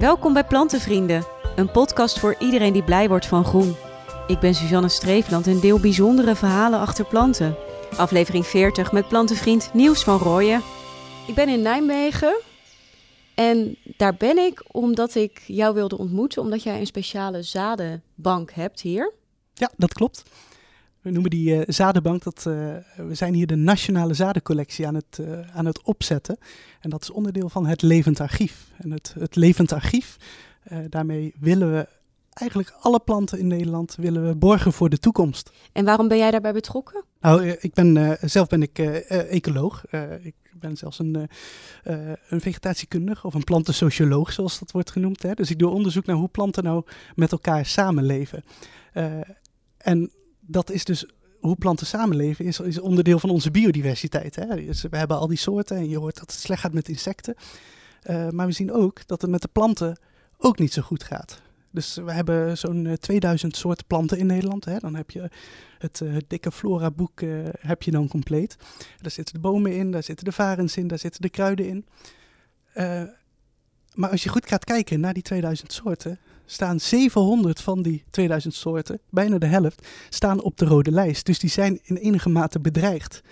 Welkom bij Plantenvrienden, een podcast voor iedereen die blij wordt van groen. Ik ben Suzanne Streefland en deel bijzondere verhalen achter planten. Aflevering 40 met plantenvriend Nieuws van Rooyen. Ik ben in Nijmegen en daar ben ik omdat ik jou wilde ontmoeten, omdat jij een speciale zadenbank hebt hier. Ja, dat klopt. We noemen die uh, zadenbank, dat, uh, we zijn hier de nationale zadencollectie aan het, uh, aan het opzetten. En dat is onderdeel van het Levend Archief. En het, het Levend Archief, daarmee willen we eigenlijk alle planten in Nederland willen we borgen voor de toekomst. En waarom ben jij daarbij betrokken? Nou, ik ben, zelf ben ik ecoloog. ik ben zelfs een, een vegetatiekundige of een plantensocioloog, zoals dat wordt genoemd. Hè. Dus ik doe onderzoek naar hoe planten nou met elkaar samenleven. en dat is dus hoe planten samenleven, is, is onderdeel van onze biodiversiteit. Hè? Dus we hebben al die soorten en je hoort dat het slecht gaat met insecten. Uh, maar we zien ook dat het met de planten ook niet zo goed gaat. Dus we hebben zo'n 2000 soorten planten in Nederland. Hè? Dan heb je het, het dikke flora-boek heb je dan compleet. Daar zitten de bomen in, daar zitten de varens in, daar zitten de kruiden in. maar als je goed gaat kijken naar die 2000 soorten, staan 700 van die 2000 soorten, bijna de helft, staan op de rode lijst. Dus die zijn in enige mate bedreigd.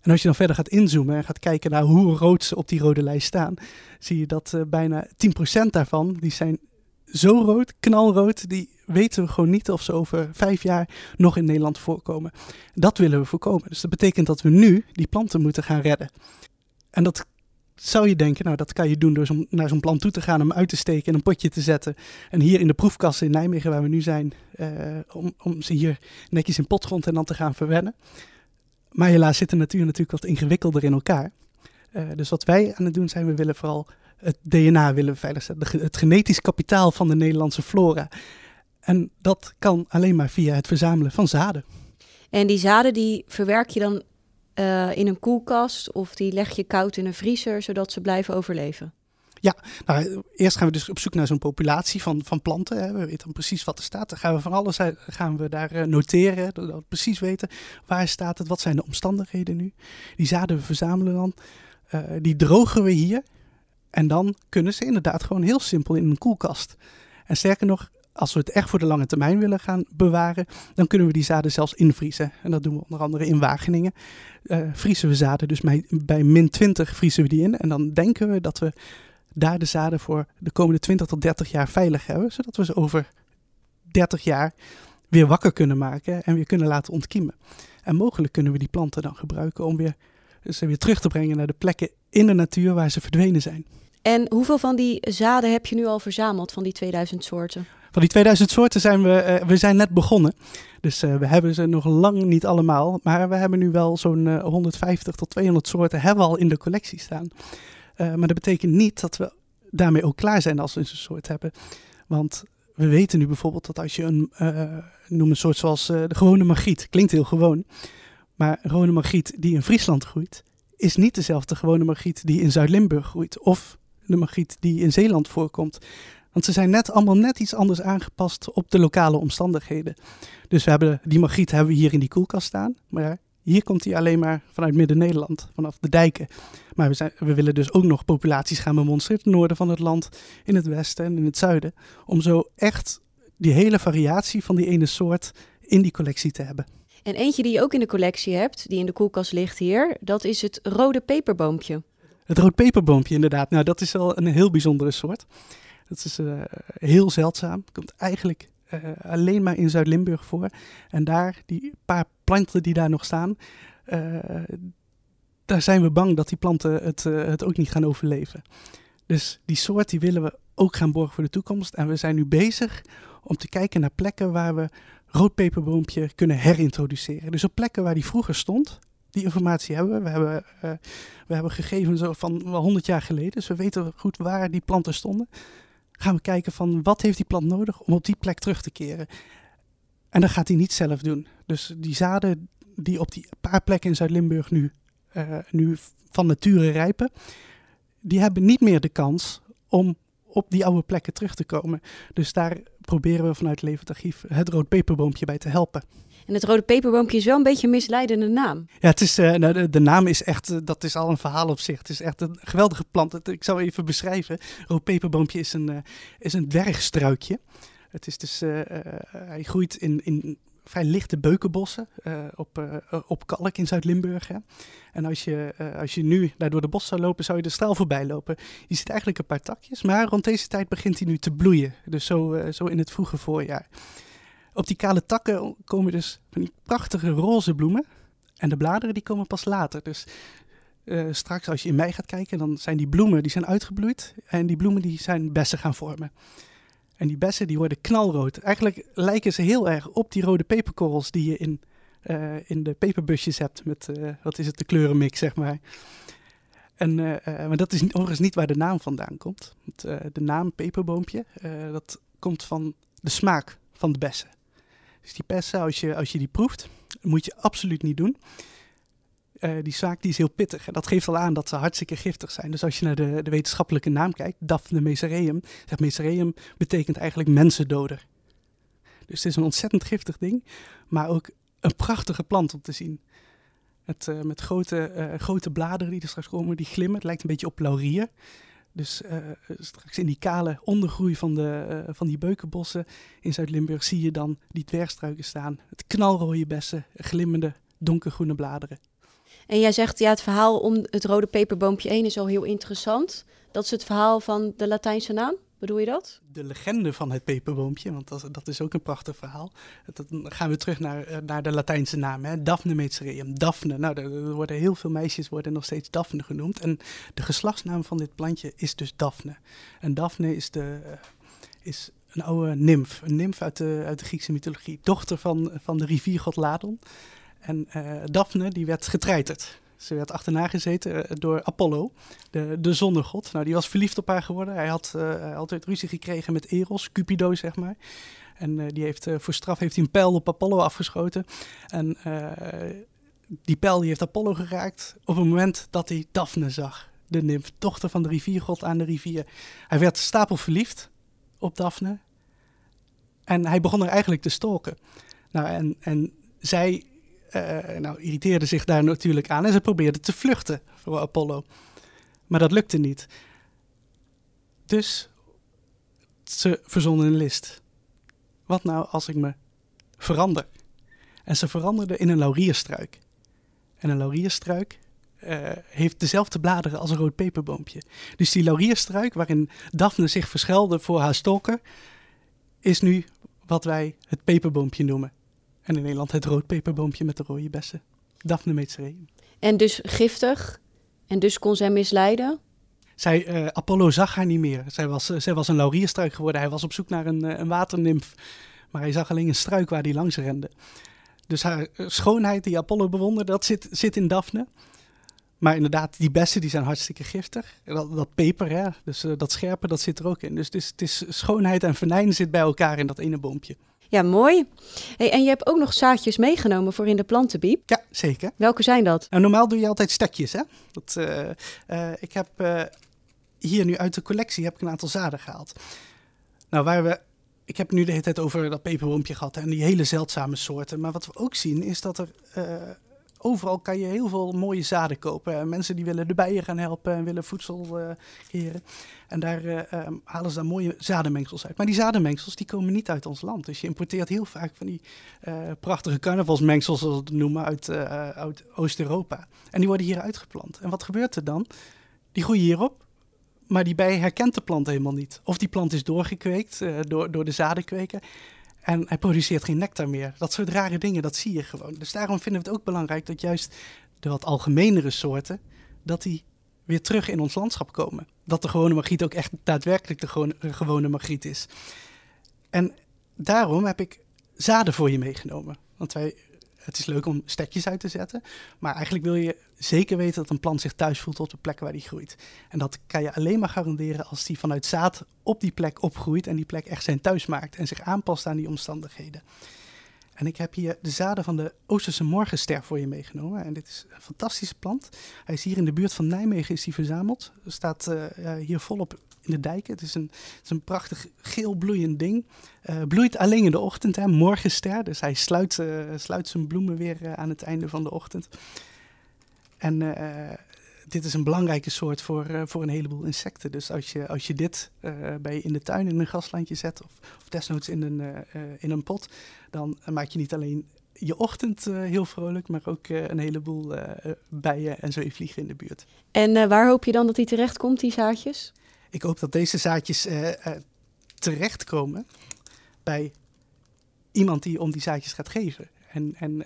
En als je dan verder gaat inzoomen en gaat kijken naar hoe rood ze op die rode lijst staan, zie je dat uh, bijna 10% daarvan, die zijn zo rood, knalrood, die weten we gewoon niet of ze over vijf jaar nog in Nederland voorkomen. Dat willen we voorkomen. Dus dat betekent dat we nu die planten moeten gaan redden. En dat zou je denken, nou dat kan je doen door naar zo'n plant toe te gaan, hem uit te steken en een potje te zetten. En hier in de proefkassen in Nijmegen, waar we nu zijn, uh, om, om ze hier netjes in potgrond en dan te gaan verwennen. Maar helaas zit de natuur natuurlijk wat ingewikkelder in elkaar. Uh, dus wat wij aan het doen zijn, we willen vooral het DNA willen veiligstellen, het genetisch kapitaal van de Nederlandse flora. En dat kan alleen maar via het verzamelen van zaden. En die zaden die verwerk je dan uh, in een koelkast of die leg je koud in een vriezer, zodat ze blijven overleven? Ja, nou, eerst gaan we dus op zoek naar zo'n populatie van, van planten. Hè. We weten dan precies wat er staat. Dan gaan we van alles gaan we daar uh, noteren, dat we precies weten waar staat het, wat zijn de omstandigheden nu. Die zaden we verzamelen dan, uh, die drogen we hier en dan kunnen ze inderdaad gewoon heel simpel in een koelkast. En sterker nog, als we het echt voor de lange termijn willen gaan bewaren, dan kunnen we die zaden zelfs invriezen. En dat doen we onder andere in Wageningen. Uh, vriezen we zaden, dus bij, bij min 20 vriezen we die in. En dan denken we dat we daar de zaden voor de komende 20 tot 30 jaar veilig hebben, zodat we ze over 30 jaar weer wakker kunnen maken en weer kunnen laten ontkiemen. En mogelijk kunnen we die planten dan gebruiken om weer, ze weer terug te brengen naar de plekken in de natuur waar ze verdwenen zijn. En hoeveel van die zaden heb je nu al verzameld van die 2000 soorten? Van die 2000 soorten zijn we, uh, we zijn net begonnen. Dus uh, we hebben ze nog lang niet allemaal. Maar we hebben nu wel zo'n uh, 150 tot 200 soorten hebben we al in de collectie staan. maar dat betekent niet dat we daarmee ook klaar zijn als we een soort hebben. Want we weten nu bijvoorbeeld dat als je een, noem een soort zoals de gewone magriet, klinkt heel gewoon. Maar een gewone magriet die in Friesland groeit, is niet dezelfde gewone magriet die in Zuid-Limburg groeit. Of de magriet die in Zeeland voorkomt. Want ze zijn net allemaal net iets anders aangepast op de lokale omstandigheden. Dus we hebben die magriet hebben we hier in die koelkast staan. Maar hier komt hij alleen maar vanuit Midden-Nederland, vanaf de dijken. Maar we, zijn, we willen dus ook nog populaties gaan bemonsteren in het noorden van het land, in het westen en in het zuiden. Om zo echt die hele variatie van die ene soort in die collectie te hebben. En eentje die je ook in de collectie hebt, die in de koelkast ligt hier, dat is het rode peperboompje. Het rood peperboompje, inderdaad. Nou, dat is wel een heel bijzondere soort. Dat is uh, heel zeldzaam. Komt eigenlijk uh, alleen maar in Zuid-Limburg voor. En daar, die paar planten die daar nog staan, uh, daar zijn we bang dat die planten het, het ook niet gaan overleven. Dus die soort die willen we ook gaan borgen voor de toekomst. En we zijn nu bezig om te kijken naar plekken waar we roodpeperboompje kunnen herintroduceren. Dus op plekken waar die vroeger stond, die informatie hebben we. We hebben, we hebben gegevens van wel 100 jaar geleden, dus we weten goed waar die planten stonden. Gaan we kijken van wat heeft die plant nodig om op die plek terug te keren. En dat gaat hij niet zelf doen. Dus die zaden die op die paar plekken in Zuid-Limburg nu, uh, nu van nature rijpen, die hebben niet meer de kans om op die oude plekken terug te komen. Dus daar proberen we vanuit Levend Archief het rood peperboompje bij te helpen. En het rode peperboompje is wel een beetje een misleidende naam. Ja, het is, uh, nou, de, de, naam is echt, uh, dat is al een verhaal op zich. Het is echt een geweldige plant. Ik zal even beschrijven. Rood peperboompje is een, uh, is een dwergstruikje. Het is dus, hij groeit in, in vrij lichte beukenbossen op, op kalk in Zuid-Limburg. En als je, als je nu daar door de bos zou lopen, zou je de straal voorbij lopen. Je ziet eigenlijk een paar takjes, maar rond deze tijd begint hij nu te bloeien. Dus zo, zo in het vroege voorjaar. Op die kale takken komen dus van die prachtige roze bloemen. En de bladeren die komen pas later. Dus uh, straks als je in mei gaat kijken, dan zijn die bloemen die zijn uitgebloeid. En die bloemen die zijn bessen gaan vormen. En die bessen die worden knalrood. Eigenlijk lijken ze heel erg op die rode peperkorrels die je in, uh, in de peperbusjes hebt. Met, uh, wat is het, de kleurenmix zeg maar. En, maar dat is overigens niet waar de naam vandaan komt. de naam peperboompje, dat komt van de smaak van de bessen. Dus die bessen, als je, als je die proeft, moet je absoluut niet doen. Uh, die zaak die is heel pittig. En dat geeft al aan dat ze hartstikke giftig zijn. Dus als je naar de, de wetenschappelijke naam kijkt, Daphne mesereum, zegt mesereum betekent eigenlijk mensendoder. Dus het is een ontzettend giftig ding, maar ook een prachtige plant om te zien. Het, uh, met grote, uh, grote bladeren die er straks komen, die glimmen. Het lijkt een beetje op laurier. Dus uh, straks in die kale ondergroei van, de, uh, van die beukenbossen in Zuid-Limburg zie je dan die dwergstruiken staan. Het knalrode bessen, glimmende donkergroene bladeren. En jij zegt, ja, het verhaal om het rode peperboompje 1 is al heel interessant. Dat is het verhaal van de Latijnse naam? Bedoel je dat? De legende van het peperboompje, want dat, dat is ook een prachtig verhaal. Dan gaan we terug naar, eh, naar de Latijnse naam, hè? Daphne metzerium. Daphne, nou, er, worden heel veel meisjes worden nog steeds Daphne genoemd. En de geslachtsnaam van dit plantje is dus Daphne. En Daphne is, de, uh, is een oude nymf, een nymf uit de, uit de Griekse mythologie. Dochter van, van de riviergod Ladon. En uh, Daphne, die werd getreiterd. Ze werd achterna gezeten eh, door Apollo, de, de zonnegod. Nou, die was verliefd op haar geworden. Hij had, uh, hij had ruzie gekregen met Eros, Cupido, zeg maar. En uh, die heeft, voor straf heeft hij een pijl op Apollo afgeschoten. En die pijl die heeft Apollo geraakt op het moment dat hij Daphne zag. De nymf, dochter van de riviergod aan de rivier. Hij werd stapel verliefd op Daphne. En hij begon er eigenlijk te stalken. Nou, en, en zij nou, irriteerde zich daar natuurlijk aan en ze probeerde te vluchten voor Apollo. Maar dat lukte niet. Dus ze verzonnen een list. Wat nou als ik me verander? En ze veranderde in een laurierstruik. En een laurierstruik uh, heeft dezelfde bladeren als een rood peperboompje. Dus die laurierstruik, waarin Daphne zich verschuilde voor haar stalker, is nu wat wij het peperboompje noemen. En in Nederland het roodpeperboompje met de rode bessen. Daphne metzerium. En dus giftig. En dus kon zij misleiden? Zij, uh, Apollo zag haar niet meer. Zij was, uh, zij was een laurierstruik geworden. Hij was op zoek naar een, uh, een waternimf. Maar hij zag alleen een struik waar hij langs rende. Dus haar schoonheid die Apollo bewonderde, dat zit, zit in Daphne. Maar inderdaad, die bessen die zijn hartstikke giftig. Dat, dat peper, hè? dus dat scherpe, dat zit er ook in. Dus het is, het is schoonheid en venijn zit bij elkaar in dat ene boompje. Ja, mooi. Hey, en je hebt ook nog zaadjes meegenomen voor in de plantenbiep. Ja, zeker. Welke zijn dat? Nou, normaal doe je altijd stekjes, hè? Dat, uh, uh, ik heb uh, hier nu uit de collectie heb ik een aantal zaden gehaald. Nou, waar we... Ik heb nu de hele tijd over dat peperboompje gehad en die hele zeldzame soorten. Maar wat we ook zien is dat er overal kan je heel veel mooie zaden kopen. mensen die willen de bijen gaan helpen en willen voedsel uh, creëren. En daar uh, um, halen ze dan mooie zadenmengsels uit. Maar die zadenmengsels die komen niet uit ons land. Dus je importeert heel vaak van die uh, prachtige carnavalsmengsels, zoals we het noemen, uit, uit Oost-Europa. En die worden hier uitgeplant. En wat gebeurt er dan? Die groeien hierop. Maar die bij herkent de plant helemaal niet. Of die plant is doorgekweekt door, door de zadenkweker. En hij produceert geen nectar meer. Dat soort rare dingen, dat zie je gewoon. Dus daarom vinden we het ook belangrijk dat juist de wat algemenere soorten, dat die weer terug in ons landschap komen. Dat de gewone magriet ook echt daadwerkelijk de gewone, de gewone magriet is. En daarom heb ik zaden voor je meegenomen. Want wij het is leuk om stekjes uit te zetten. Maar eigenlijk wil je zeker weten dat een plant zich thuis voelt op de plek waar die groeit. En dat kan je alleen maar garanderen als die vanuit zaad op die plek opgroeit en die plek echt zijn thuis maakt en zich aanpast aan die omstandigheden. En ik heb hier de zaden van de Oosterse morgenster voor je meegenomen. En dit is een fantastische plant. Hij is hier in de buurt van Nijmegen is hij verzameld. Er staat uh, hier volop in de dijken. Het is een, het is een prachtig geel bloeiend ding. Uh, bloeit alleen in de ochtend, hè, morgenster. Dus hij sluit, uh, sluit zijn bloemen weer aan het einde van de ochtend. En dit is een belangrijke soort voor, uh, voor een heleboel insecten. Dus als je, als je dit uh, bij in de tuin in een graslandje zet, of, of desnoods in een, uh, in een pot, dan maak je niet alleen je ochtend heel vrolijk, maar ook een heleboel bijen en zo vliegen in de buurt. En waar hoop je dan dat die terechtkomt, die zaadjes? Ik hoop dat deze zaadjes terechtkomen bij iemand die om die zaadjes gaat geven. En, en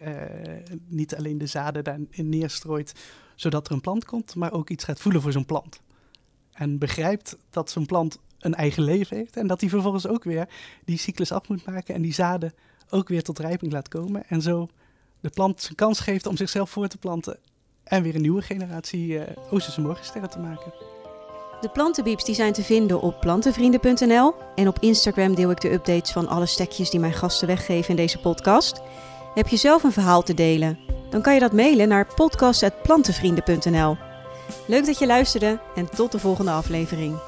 niet alleen de zaden daarin neerstrooit zodat er een plant komt, maar ook iets gaat voelen voor zo'n plant. En begrijpt dat zo'n plant een eigen leven heeft en dat hij vervolgens ook weer die cyclus af moet maken en die zaden ook weer tot rijping laat komen. En zo de plant zijn kans geeft om zichzelf voor te planten en weer een nieuwe generatie uh, Oosterse morgensterren te maken. De plantenbieps die zijn te vinden op plantenvrienden.nl en op Instagram deel ik de updates van alle stekjes die mijn gasten weggeven in deze podcast. Heb je zelf een verhaal te delen? Dan kan je dat mailen naar podcast.plantenvrienden.nl. Leuk dat je luisterde en tot de volgende aflevering.